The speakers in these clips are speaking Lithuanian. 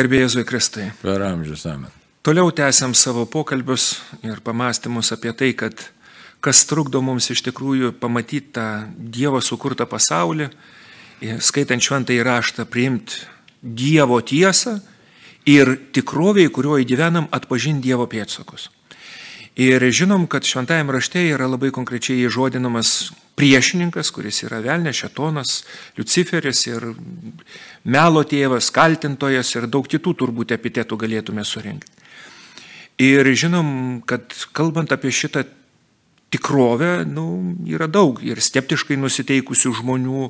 Garbėjai Jėzui Kristai. Per amžius amen. Toliau tęsiam savo pokalbius ir pamastymus apie tai, kad kas trukdo mums iš tikrųjų pamatyti tą Dievo sukurtą pasaulį, skaitant šventą įraštą, priimti Dievo tiesą ir tikroviai, kurioje gyvenam, atpažinti Dievo pėtsakus. Ir žinom, kad šventajame rašte yra labai konkrečiai įžodinamas priešininkas, kuris yra velnė, šetonas, Luciferis ir melo tėvas, kaltintojas ir daug kitų turbūt epitetų galėtume surinkti. Ir žinom, kad kalbant apie šitą tikrovę, nu, yra daug ir skeptiškai nusiteikusių žmonių,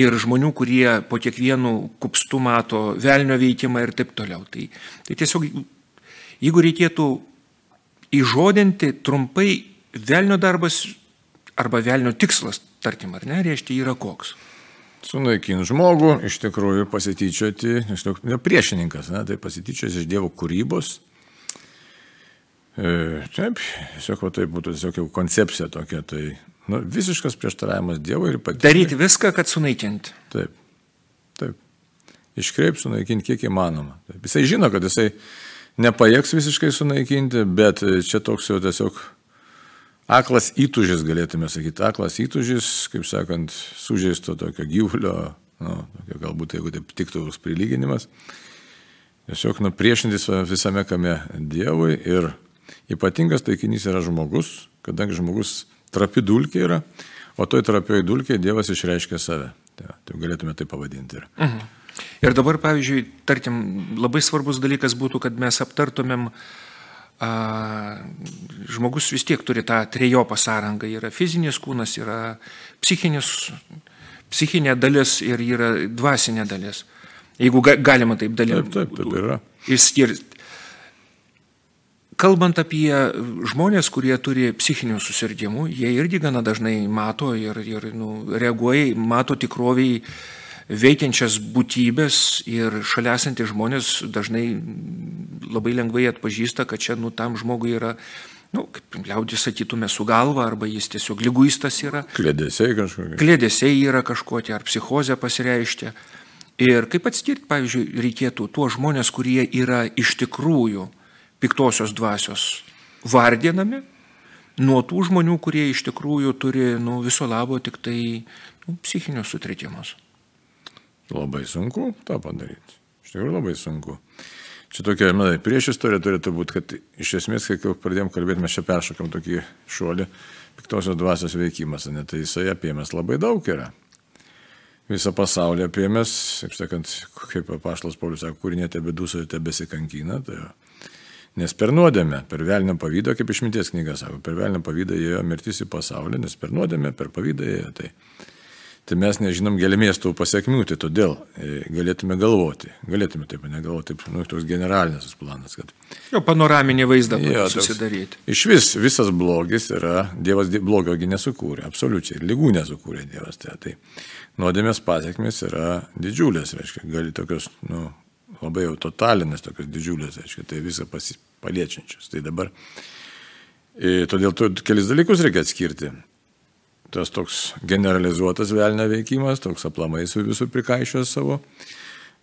ir žmonių, kurie po kiekvienų kupstų mato velnio veikimą ir taip toliau. Tai, tai tiesiog, jeigu reikėtų įžodinti trumpai, velnio darbas arba velnio tikslas, tarkim, ar ne, reiškia, yra koks. Sunaikinti žmogų, iš tikrųjų pasityčioti, ne priešininkas, ne, tai pasityčioti iš Dievo kūrybos. E, taip, tiesiog va, tai būtų tiesiog jau koncepcija tokia, tai nu, visiškas prieštaravimas Dievui ir patys. Daryti viską, kad sunaikinti. Taip, taip. Iškreip sunaikinti kiek įmanoma. Taip. Jisai žino, kad jisai nepajėgs visiškai sunaikinti, bet čia toks jau tiesiog Aklas įtužis, galėtume sakyti, aklas įtužis, kaip sakant, sužeisto tokio gyvulio, nu, tokio, galbūt jeigu taip tiktų prilyginimas, tiesiog nupriešintis visame kame Dievui ir ypatingas taikinys yra žmogus, kadangi žmogus trapi dulkė yra, o toj trapioji dulkė Dievas išreiškia save. Tai, tai galėtume tai pavadinti. Ir. Mhm. Ir dabar, pavyzdžiui, tarkim, labai svarbus dalykas būtų, kad mes aptartumėm uh, žmogus vis tiek turi tą trejopą sąrangą. Yra fizinis kūnas, yra psichinis, psichinė dalis ir yra dvasinė dalis. Jeigu ga, galima taip dalinti. Taip, taip, taip yra. Išskirti. Kalbant apie žmonės, kurie turi psichinių susirgymų, jie irgi gana dažnai mato ir, ir nu, reaguoja, mato tikroviai veikiančias būtybės ir šalia esantys žmonės dažnai labai lengvai atpažįsta, kad čia nu, tam žmogui yra, nu, kaip liaudis sakytume, su galva, arba jis tiesiog lyguistas yra. Klėdėsiai kažkokie. Klėdėsiai yra kažkokie, ar psichozė pasireiškia. Ir kaip atskirti, pavyzdžiui, reikėtų tuos žmonės, kurie yra iš tikrųjų piktosios dvasios vardinami, nuo tų žmonių, kurie iš tikrųjų turi nu, viso labo tik tai nu, psichinius sutrikimus. Labai sunku tą padaryti. Iš tikrųjų labai sunku. Čia tokia, na, prieš istorija turėtų būti, kad iš esmės, kai pradėjom kalbėti, mes čia peršokam tokį šuolį, piktosios dvasios veikimas, ne, tai jisai apėmęs labai daug yra. Visą pasaulį apėmęs, kaip sakant, kaip paštas Paulius sako, kūrinė tebe duso ir tebe besikankina. Tai jo. Nes per nuodėmę, per velnio pavydą, kaip išminties knyga sako, per velnio pavydą ėjo mirtis į pasaulį, nes per nuodėmę, per pavydą ėjo. Tai tai mes nežinom gelmės tų pasiekmių, tai todėl e, galėtume galvoti, galėtume taip negalvoti, taip, nu, toks generalinis planas, kad... Jo panoraminį vaizdą jo, susidaryti. Iš vis, visas blogis yra, Dievas blogiogi nesukūrė, absoliučiai, lygų nesukūrė Dievas. Tai, tai nuodėmės pasiekmes yra didžiulės, reiškia, gali tokios, nu, labai jau totalinės, tokios didžiulės, reiškia, tai visą paliečiančios. Tai dabar, e, todėl tu kelis dalykus reikia atskirti tas toks generalizuotas velnio veikimas, toks aplamai su visų prikaišęs savo.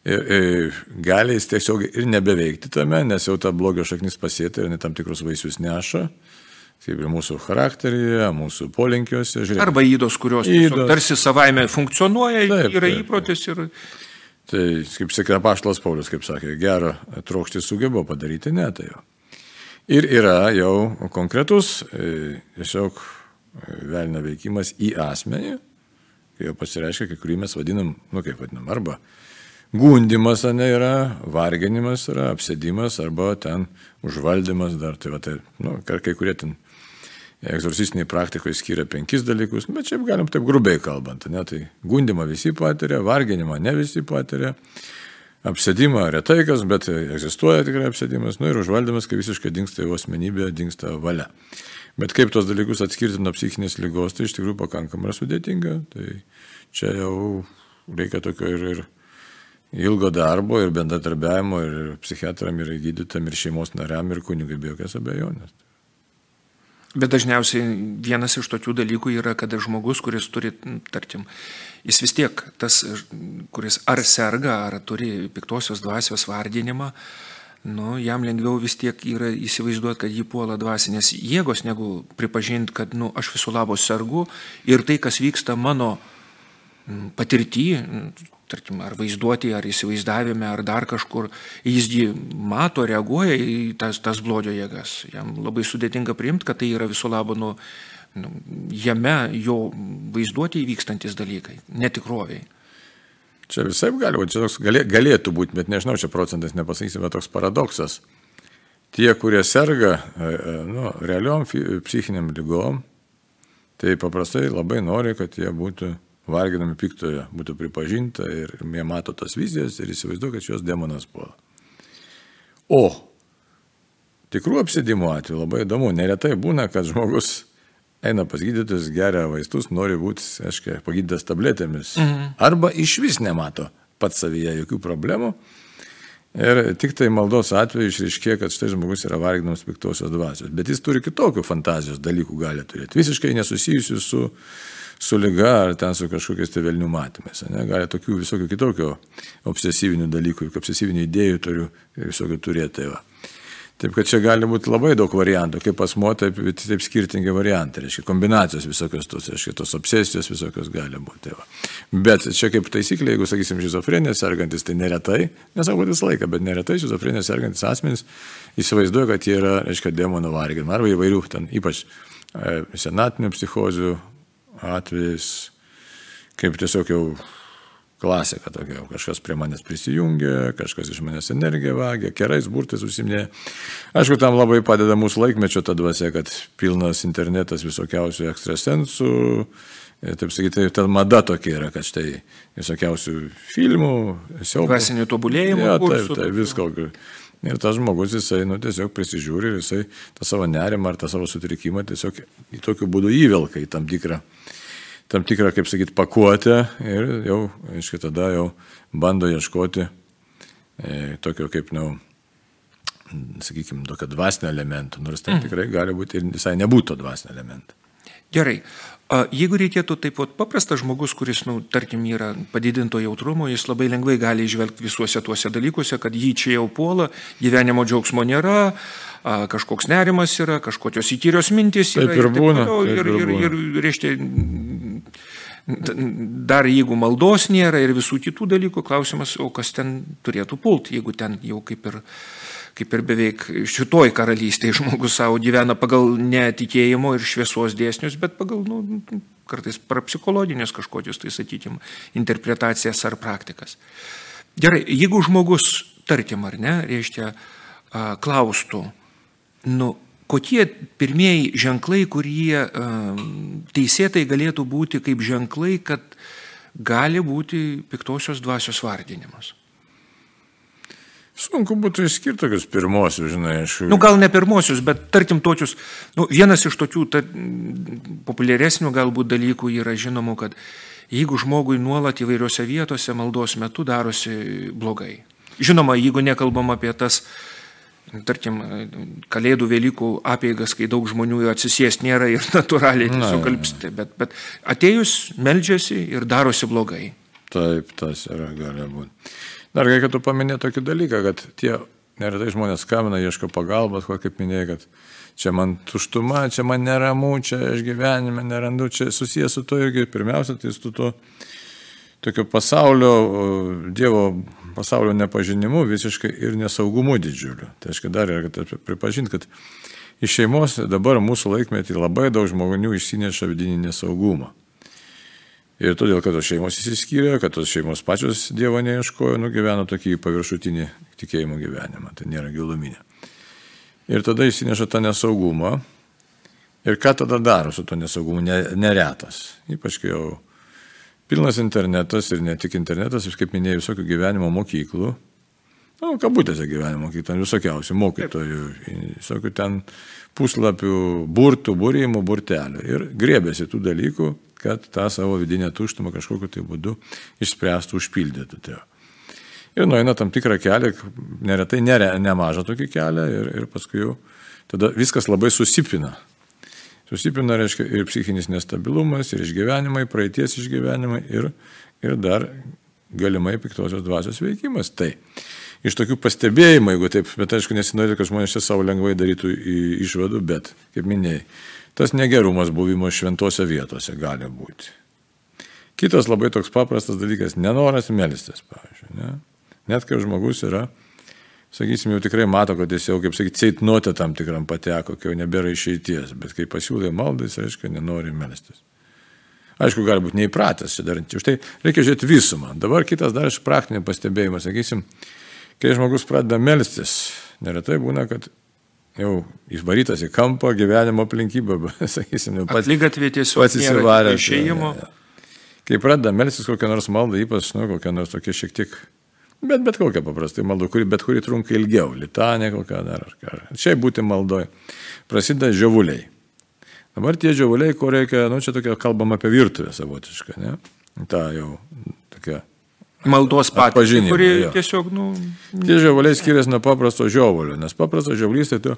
Ir, ir gali jis tiesiog ir nebeveikti tame, nes jau ta blogio šaknis pasėta ir tam tikrus vaisius neša. Kaip ir mūsų charakteryje, mūsų polinkiuose. Žiūrėk. Arba įdos, kurios įdos. tarsi savaime funkcionuoja, taip, yra taip, įprotis ir... Tai, kaip sakė Paštas Paulius, kaip sakė, gerą trokštį sugeba padaryti, ne tai. Ir yra jau konkretus, e, tiesiog velnio veikimas į asmenį, kai jau pasireiškia, kai kurį mes vadinam, nu kaip vadinam, arba gundimas, ne yra, varginimas yra, apsėdimas, arba ten užvaldymas dar, tai va, tai, nu, kai kurie ten egzorcistiniai praktikoje skiria penkis dalykus, bet čia galim taip grubiai kalbant, ne, tai gundimą visi patiria, varginimą ne visi patiria, apsėdimą retai kas, bet egzistuoja tikrai apsėdimas, nu ir užvaldymas, kai visiškai dinksta jo asmenybė, dinksta valia. Bet kaip tos dalykus atskirti nuo psichinės lygos, tai iš tikrųjų pakankamai yra sudėtinga. Tai čia jau reikia tokio ir, ir ilgo darbo, ir bendradarbiavimo, ir psichiatram, ir gydytam, ir šeimos nariam, ir kunigai be jokios abejonės. Bet dažniausiai vienas iš tokių dalykų yra, kada žmogus, kuris turi, tarkim, jis vis tiek tas, kuris ar serga, ar turi piktosios dvasios vardinimą, nu, jam lengviau vis tiek yra įsivaizduoti, kad jį puola dvasinės jėgos, negu pripažinti, kad nu, aš visų labo sergu ir tai, kas vyksta mano patirtį, tarkim, ar vaizduoti, ar įsivaizdavime, ar dar kažkur, jis jį mato, reaguoja į tas, tas blogio jėgas. Jam labai sudėtinga priimti, kad tai yra viso labo, nu, nu, jame jo vaizduoti įvykstantis dalykai, netikroviai. Čia visai gali būti, čia toks galė, galėtų būti, bet nežinau, čia procentas nepasakysiu, bet toks paradoksas. Tie, kurie serga e, e, nu, realiom psichiniam lygom, tai paprastai labai nori, kad jie būtų varginami piktoje būtų pripažinta ir jie mato tas vizijas ir įsivaizduoja, kad šios demonas puola. O tikrų apsėdimų atveju labai įdomu, neretai būna, kad žmogus eina pas gydytojus, geria vaistus, nori būti, aiškiai, pagydytas tabletėmis. Mhm. Arba iš vis nemato pats savyje jokių problemų. Ir tik tai maldos atveju išriškė, kad štai žmogus yra varginamas piktosios dvasios. Bet jis turi kitokių fantazijos dalykų gali turėti, visiškai nesusijusių su su lyga ar ten su kažkokiais tevelnių matymais. Ne? Gali tokių visokių kitokių obsesyvinių dalykų, obsesyvinių idėjų turiu visokių turėti. Tai va. Taip kad čia gali būti labai daug variantų, kaip asmo, taip, taip skirtingi variantai, reiškia, kombinacijos visokios tos, reiškia, tos obsesijos visokios gali būti. Va. bet čia kaip taisyklė, jeigu, sakysim, šizofrenija sergantis, tai neretai, nesakau visą laiką, bet neretai šizofrenija sergantis asmenys įsivaizduoja, kad jie yra, reiškia, demonų varginami arba įvairių, ten ypač e, senatinių psichozių atvejais, kaip tiesiog jau klasika tokia, kažkas prie manęs prisijungia, kažkas iš manęs energiją vagia, kerais burtais užsiminė. Aišku, tam labai padeda mūsų laikmečio ta dvasia, kad pilnas internetas visokiausių ekstrasensų, taip sakyti, ten mada tokia yra, kad štai visokiausių filmų, siaubų. Dvasinių tobulėjimų. Ja, taip, taip, visko. Ir tas žmogus, jisai, nu, tiesiog prisižiūri ir jisai tą savo nerimą ar tą savo sutrikimą tiesiog į tokiu būdu įvelka į tam tikrą, tam tikrą kaip sakyti, pakuotę ir jau, aiškiai, tada jau bando ieškoti e, tokio kaip, na, nu, sakykime, tokio dvasinio elemento, nors ten mm. tikrai gali būti ir visai nebūtų dvasinio elemento. Gerai, Jeigu reikėtų taip pat paprastas žmogus, kuris, nu, tarkim, yra padidinto jautrumo, jis labai lengvai gali išvelgti visuose tuose dalykuose, kad jį čia jau puola, gyvenimo džiaugsmo nėra, kažkoks nerimas yra, kažkokios įkyrios mintis yra. Taip ir, būna. Ir, ir, ir, ir, ir reiškia, dar jeigu maldos nėra ir visų kitų dalykų, klausimas, o kas ten turėtų pulti, jeigu ten jau kaip ir kaip ir beveik šitoj karalystėje žmogus savo gyvena pagal netikėjimo ir šviesos dėsnius, bet pagal, nu, kartais parapsichologinius kažkokius, tai sakykime, interpretacijas ar praktikas. Gerai, jeigu žmogus, tarkim, ar ne, reiškia, klaustų, nu, kokie pirmieji ženklai, kurie teisėtai galėtų būti kaip ženklai, kad gali būti piktosios dvasios vardinimas. Sunku būtų išskirti tokius pirmosius, žinai, aš. Nu, gal ne pirmosius, bet tarkim tokius, nu, vienas iš tokių ta, populiaresnių galbūt dalykų yra žinomų, kad jeigu žmogui nuolat įvairiose vietose maldos metu darosi blogai. Žinoma, jeigu nekalbam apie tas, tarkim, kalėdų Velykų apėgas, kai daug žmonių atsisės nėra ir natūraliai tiesiog kalbsti, bet, bet atėjus meldžiasi ir darosi blogai. Taip, tas yra gali būti. Dar reikėtų paminėti tokį dalyką, kad tie neretai žmonės skambina, ieško pagalbos, ko kaip minėjai, kad čia man tuštuma, čia man neramu, čia aš gyvenime nerandu, čia susijęs su to irgi pirmiausia, tai su to tokio pasaulio, Dievo pasaulio nepažinimu visiškai ir nesaugumu didžiuliu. Tai aišku, dar yra, kad pripažinti, kad iš šeimos dabar mūsų laikmetį labai daug žmonių išsineša vidinį nesaugumą. Ir todėl, kad tos šeimos įsiskyrė, kad tos šeimos pačios Dievo neieškojo, nugyveno tokį paviršutinį tikėjimo gyvenimą, tai nėra giluminė. Ir tada įsineša tą nesaugumą. Ir ką tada daro su to nesaugumu? Neretas. Ypač kai jau pilnas internetas ir ne tik internetas, ir kaip minėjau, visokių gyvenimo mokyklų. Na, nu, kabutėse gyvenimo mokyklų, ten visokiausių mokytojų, visokių ten puslapių, burtų, būrimų, burtelių. Ir grėbėsi tų dalykų, kad tą savo vidinę tuštumą kažkokiu tai būdu išspręstų, užpildytų. Tai. Ir nueina tam tikrą kelią, neretai nere, nemažą tokį kelią ir, ir paskui jau tada viskas labai susipina. Susipina, reiškia, ir psichinis nestabilumas, ir išgyvenimai, praeities išgyvenimai, ir, ir dar galimai piktosios dvasios veikimas. Tai iš tokių pastebėjimų, jeigu taip, bet aišku, nesinori, kad žmonės čia savo lengvai darytų išvadų, bet, kaip minėjai, tas negerumas buvimo šventose vietose gali būti. Kitas labai toks paprastas dalykas - nenoras melstis, pavyzdžiui. Ne? Net kai žmogus yra, sakysim, jau tikrai mato, kad jis jau, kaip sakyti, ceitnuotė tam tikram pateko, kai jau nebėra išeities, bet kai pasiūlė maldą, jis reiškia, nenori melstis. Aišku, gali būti neįpratęs čia daryti. Už tai reikia žiūrėti visumą. Dabar kitas dar iš praktinio pastebėjimo, sakysim, kai žmogus pradeda melstis, neretai būna, kad jau išvarytas į kampą gyvenimo aplinkybę, sakysim, jau pats. Lygatvė tiesiog pats įsivarė. Išėjimo. Kai pradeda melstis kokią nors maldą, ypač, nu, kokią nors tokia šiek tiek Bet bet kokia paprastai malda, kuri, bet kuri trunka ilgiau, litanė kokia dar ar ką. Čia būti maldoj. Prasideda žiovuliai. Dabar tie žiovuliai, ko reikia, nu čia tokia kalbam apie virtuvę savotišką, ne? Ta jau tokia. Maldos pažinimą. Kuri jo. tiesiog, nu. Tie žiovuliai skiriasi nuo paprasto žiovulio, nes paprastas žiovulys tai tu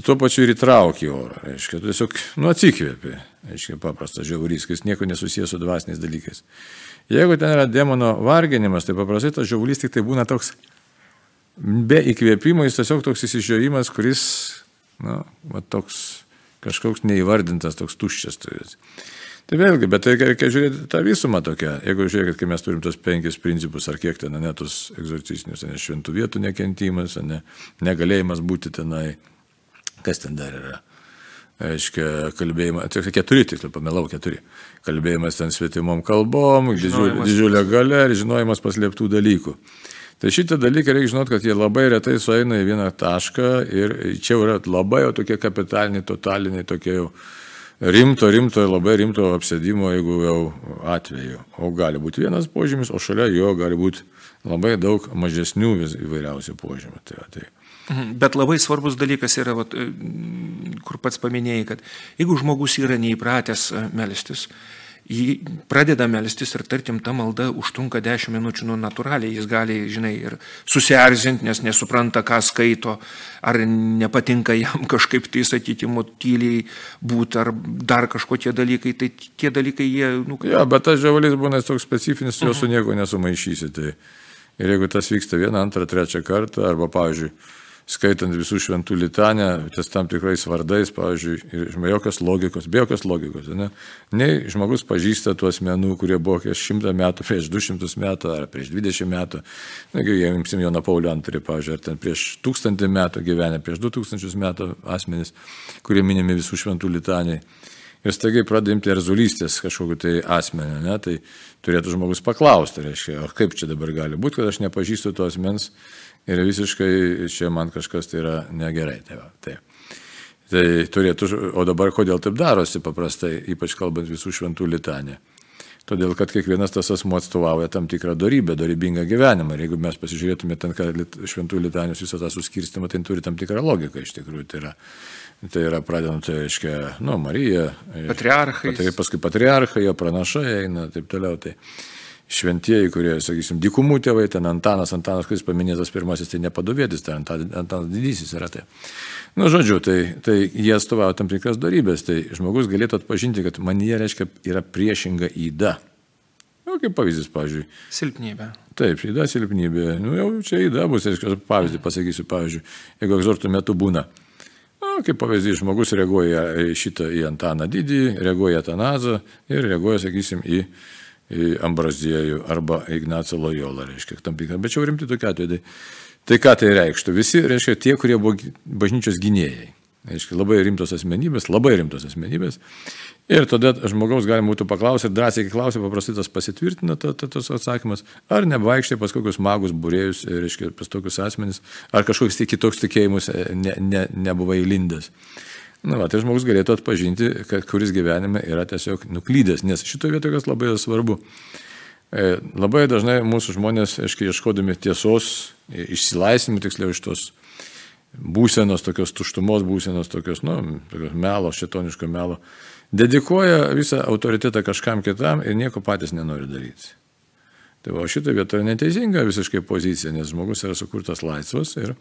tuo pačiu ir įtrauki orą. Reiškia, tu tiesiog, nu, atsikvėpi. Reiškia, paprastas žiovulys, kuris nieko nesusijęs su dvasiniais dalykais. Jeigu ten yra demono varginimas, tai paprastai tas žiaulys tik tai būna toks be įkvėpimo, jis tiesiog toks įsižiojimas, kuris, na, va, toks kažkoks neįvardintas, toks tuščias turės. Tai vėlgi, bet tai reikia žiūrėti tą visumą tokią. Jeigu žiūrėkit, kai mes turim tos penkis principus, ar kiek ten, ne tos egzorcistinius, ne šventų vietų nekentimas, ne, negalėjimas būti tenai, kas ten dar yra aiškia, kalbėjimą, tai keturi, tiksliau, pamelau keturi. Kalbėjimas ten svetimom kalbom, didžiulė, didžiulė gale ir žinojimas paslėptų dalykų. Tai šitą dalyką reikia žinoti, kad jie labai retai sueina į vieną tašką ir čia yra labai jau tokie kapitaliniai, totaliniai, tokie jau rimto, rimto labai rimto apsėdimo, jeigu jau atveju. O gali būti vienas požymis, o šalia jo gali būti labai daug mažesnių įvairiausių požymių. Tai, tai. Mhm. Bet labai svarbus dalykas yra, vat, e, kur pats paminėjai, kad jeigu žmogus yra neįpratęs e, melstis, jį pradeda melstis ir tarkim ta malda užtrunka 10 minučių, nu natūraliai jis gali, žinai, ir susierzinti, nes nesupranta, ką skaito, ar nepatinka jam kažkaip tai, sakykime, tyliai būti, ar dar kažkokie dalykai, tai tie dalykai jie... Nu, kaip... Ja, bet tas žiavalys būna toks specifinis, jo su mhm. nieko nesumaišysi. Tai... Ir jeigu tas vyksta vieną, antrą, trečią kartą, arba, pavyzdžiui, skaitant visų šventų litanę, ties tam tikrais vardais, pavyzdžiui, be jokios logikos, be jokios logikos. Ne? Nei žmogus pažįsta tuos menų, kurie buvo prieš šimtą metų, prieš du šimtus metų ar prieš dvidešimt metų. Negi, jei imsim Joną Paulių antrį, pavyzdžiui, ar ten prieš tūkstantį metų gyvenę, prieš du tūkstančius metų asmenys, kurie minimi visų šventų litanėje. Ir staigiai pradeda imti erzulystės kažkokiu tai asmenį, ne? tai turėtų žmogus paklausti, reiškia, o kaip čia dabar gali būti, kad aš nepažįstu to asmens ir visiškai čia man kažkas tai yra negerai. Tai, va, tai. tai turėtų, o dabar kodėl taip darosi paprastai, ypač kalbant visų šventų litanė. Todėl, kad kiekvienas tas asmo atstovauja tam tikrą darybę, darybingą gyvenimą. Ir jeigu mes pasižiūrėtume ten, kad šventų litanijos visą tą suskirstimą, tai turi tam tikrą logiką iš tikrųjų. Tai yra, tai yra pradedant, tai reiškia, nu, Marija. Patriarchai. Tai paskui patriarchai, jo pranašai eina, taip toliau. Tai, šventieji, kurie, sakysim, dikumų tėvai, ten Antanas, Antanas, kuris paminėtas pirmasis, tai nepadovėtis, tai Antanas didysis yra tai. Nu, žodžiu, tai, tai jie atstovauja tam tikras darybės, tai žmogus galėtų atpažinti, kad man jie reiškia yra priešinga įda. Nu, kaip pavyzdys, pavyzdžiui. Silpnybė. Taip, įda silpnybė. Nu, jau čia įda bus, reiškia, pavyzdį pasakysiu, pavyzdžiui, jeigu egzortų metu būna. Nu, kaip pavyzdys, žmogus reaguoja šitą, į Antaną didį, reaguoja į Atanazą ir reaguoja, sakysim, į Ambraziejų arba Ignacą Lojolą, reiškia, tam tikrą. Bet čia jau rimti tokia atveju. Tai ką tai reikštų? Visi, reiškia, tie, kurie buvo bažnyčios gynėjai. Reiškia, labai rimtos asmenybės, labai rimtos asmenybės. Ir tada žmogaus galima būtų paklausyti, drąsiai klausyti, paprastai tas pasitvirtina ta, ta, tas atsakymas, ar nevaikščiai pas kokius magus būrėjus, reiškia, pas tokius asmenys, ar kažkoks tai kitoks tikėjimus e, ne, ne, nebuvai lindęs. Na, va, tai žmogus galėtų atpažinti, kad kuris gyvenime yra tiesiog nuklydęs, nes šito vietoje kas labai svarbu. E, labai dažnai mūsų žmonės, aiškiai, ieškodami tiesos, išsilaisvinimų tiksliau iš tos būsenos, tokios tuštumos būsenos, tokios, nu, tokios melo, šitoniško melo, dedikuoja visą autoritetą kažkam kitam ir nieko patys nenori daryti. Tai o šitoje vietoje neteisinga visiškai pozicija, nes žmogus yra sukurtas laisvas ir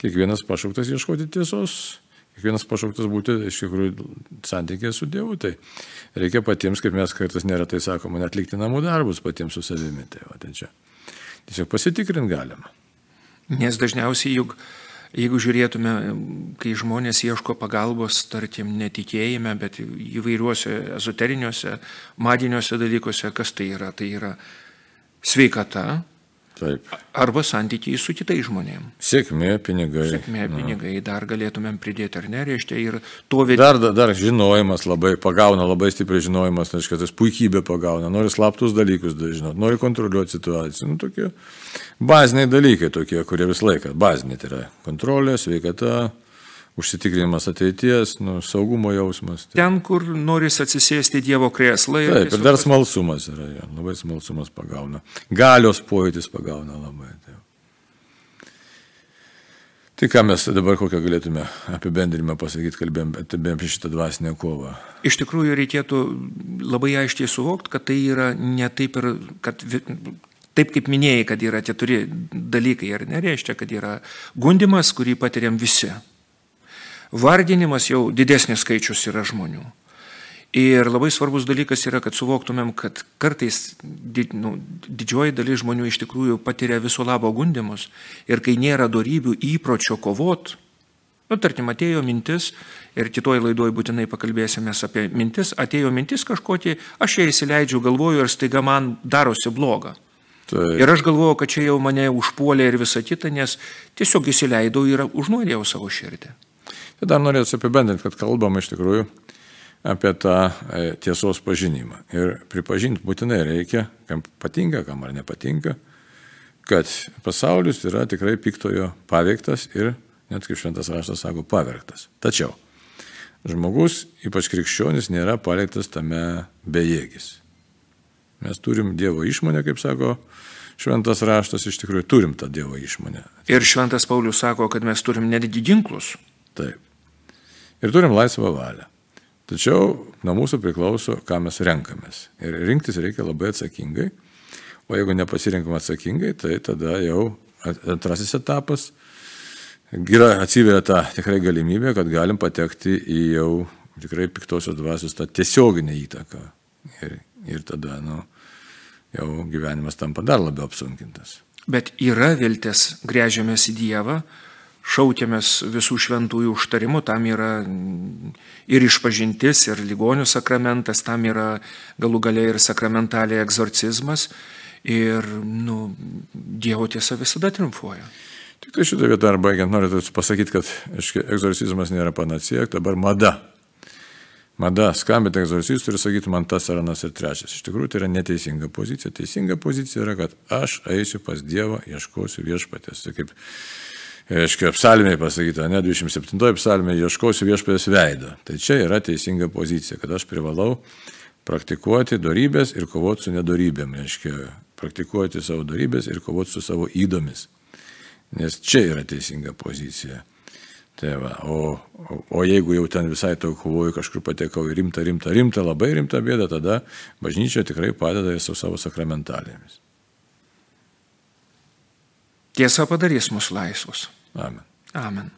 kiekvienas pašauktas ieškoti tiesos kiekvienas pašauktas būti iš tikrųjų santykėje su Dievu. Tai reikia patiems, kaip mes kartais neretai sakome, atlikti namų darbus patiems su savimi. Tai, va, tai čia tiesiog pasitikrinti galima. Nes dažniausiai juk Jeigu žiūrėtume, kai žmonės ieško pagalbos, tarkim, netikėjime, bet įvairiuose ezoteriniuose, madiniuose dalykuose, kas tai yra? Tai yra sveikata, Taip. Arba santykiai su kitais žmonėmis. Sėkmė, pinigai. Sėkmė, pinigai, Na. dar galėtumėm pridėti, ar ne, reiškia, ir to vėliau. Dar, dar, žinojimas labai pagauna, labai stipriai žinojimas, reiškia, tas puikybė pagauna, nori slaptus dalykus žinot, nori kontroliuoti situaciją. Nu, tokie baziniai dalykai tokie, kurie visą laiką, baziniai tai yra kontrolė, sveikata, užsitikrinimas ateities, nu, saugumo jausmas. Tai. Ten, kur noris atsisėsti Dievo krėslą. Taip, ir dar smalsumas yra, ja, labai smalsumas pagauna. Galios pojūtis pagauna labai. Taip. Tai ką mes dabar kokią galėtume apibendrimą pasakyti, kalbėjom apie šitą dvasinę kovą. Iš tikrųjų reikėtų labai aiškiai suvokti, kad tai yra ne taip ir, kad taip kaip minėjai, kad yra tie turi dalykai, ar nereiškia, kad yra gundimas, kurį patiriam visi vardinimas jau didesnis skaičius yra žmonių. Ir labai svarbus dalykas yra, kad suvoktumėm, kad kartais did, nu, didžioji dalis žmonių iš tikrųjų patiria viso labo gundimus ir kai nėra darybių įpročio kovot, nu, tarkim, atėjo mintis ir kitoj laidoj būtinai pakalbėsime apie mintis, atėjo mintis kažkokie, aš ją įsileidžiu, galvoju ir staiga man darosi bloga. Taip. Ir aš galvoju, kad čia jau mane užpuolė ir visa kita, nes tiesiog įsileidau ir užnuodėjau savo širdį. Tai dar norėčiau apibendrinti, kad kalbam iš tikrųjų apie tą e, tiesos pažinimą. Ir pripažinti būtinai reikia, kam patinka, kam ar nepatinka, kad pasaulis yra tikrai piktojo paveiktas ir, net kaip šventas raštas sako, pavergtas. Tačiau žmogus, ypač krikščionis, nėra paliktas tame bejėgis. Mes turim Dievo išmonę, kaip sako šventas raštas, iš tikrųjų turim tą Dievo išmonę. Ir šventas Paulius sako, kad mes turim netgi ginklus. Taip ir turim laisvą valią. Tačiau nuo mūsų priklauso, ką mes renkamės. Ir rinktis reikia labai atsakingai. O jeigu nepasirinkam atsakingai, tai tada jau antrasis etapas yra atsiveria ta tikrai galimybė, kad galim patekti į jau tikrai piktosios dvasios tą tiesioginę įtaką. Ir, ir tada, nu, jau gyvenimas tampa dar labiau apsunkintas. Bet yra viltis, grėžiamės į Dievą, šaukėmės visų šventųjų užtarimų, tam yra ir išpažintis, ir ligonių sakramentas, tam yra galų galiai ir sakramentaliai egzorcizmas. Ir nu, Dievo tiesa visada triumfuoja. Tik tai šitą vietą ar baigiant noriu pasakyti, kad egzorcizmas nėra panacija, dabar mada. Mada skambinti egzorcistų ir sakyti man tas ar anas ir trečias. Iš tikrųjų tai yra neteisinga pozicija. Teisinga pozicija yra, kad aš eisiu pas Dievą, ieškosiu viešpatės. Tai kaip reiškia, psalmėje pasakyta, ne 27 psalmėje, ieškosiu viešpės veidą. Tai čia yra teisinga pozicija, kad aš privalau praktikuoti darybės ir kovoti su nedorybėm, reiškia, praktikuoti savo darybės ir kovoti su savo įdomis. Nes čia yra teisinga pozicija. Tai va, o, o, o jeigu jau ten visai to kovoju, kažkur patekau į rimtą, rimtą, rimtą, labai rimtą bėdą, tada bažnyčia tikrai padeda su savo sakramentalėmis. Tiesa padarys mus laisvus. Amen. Amen.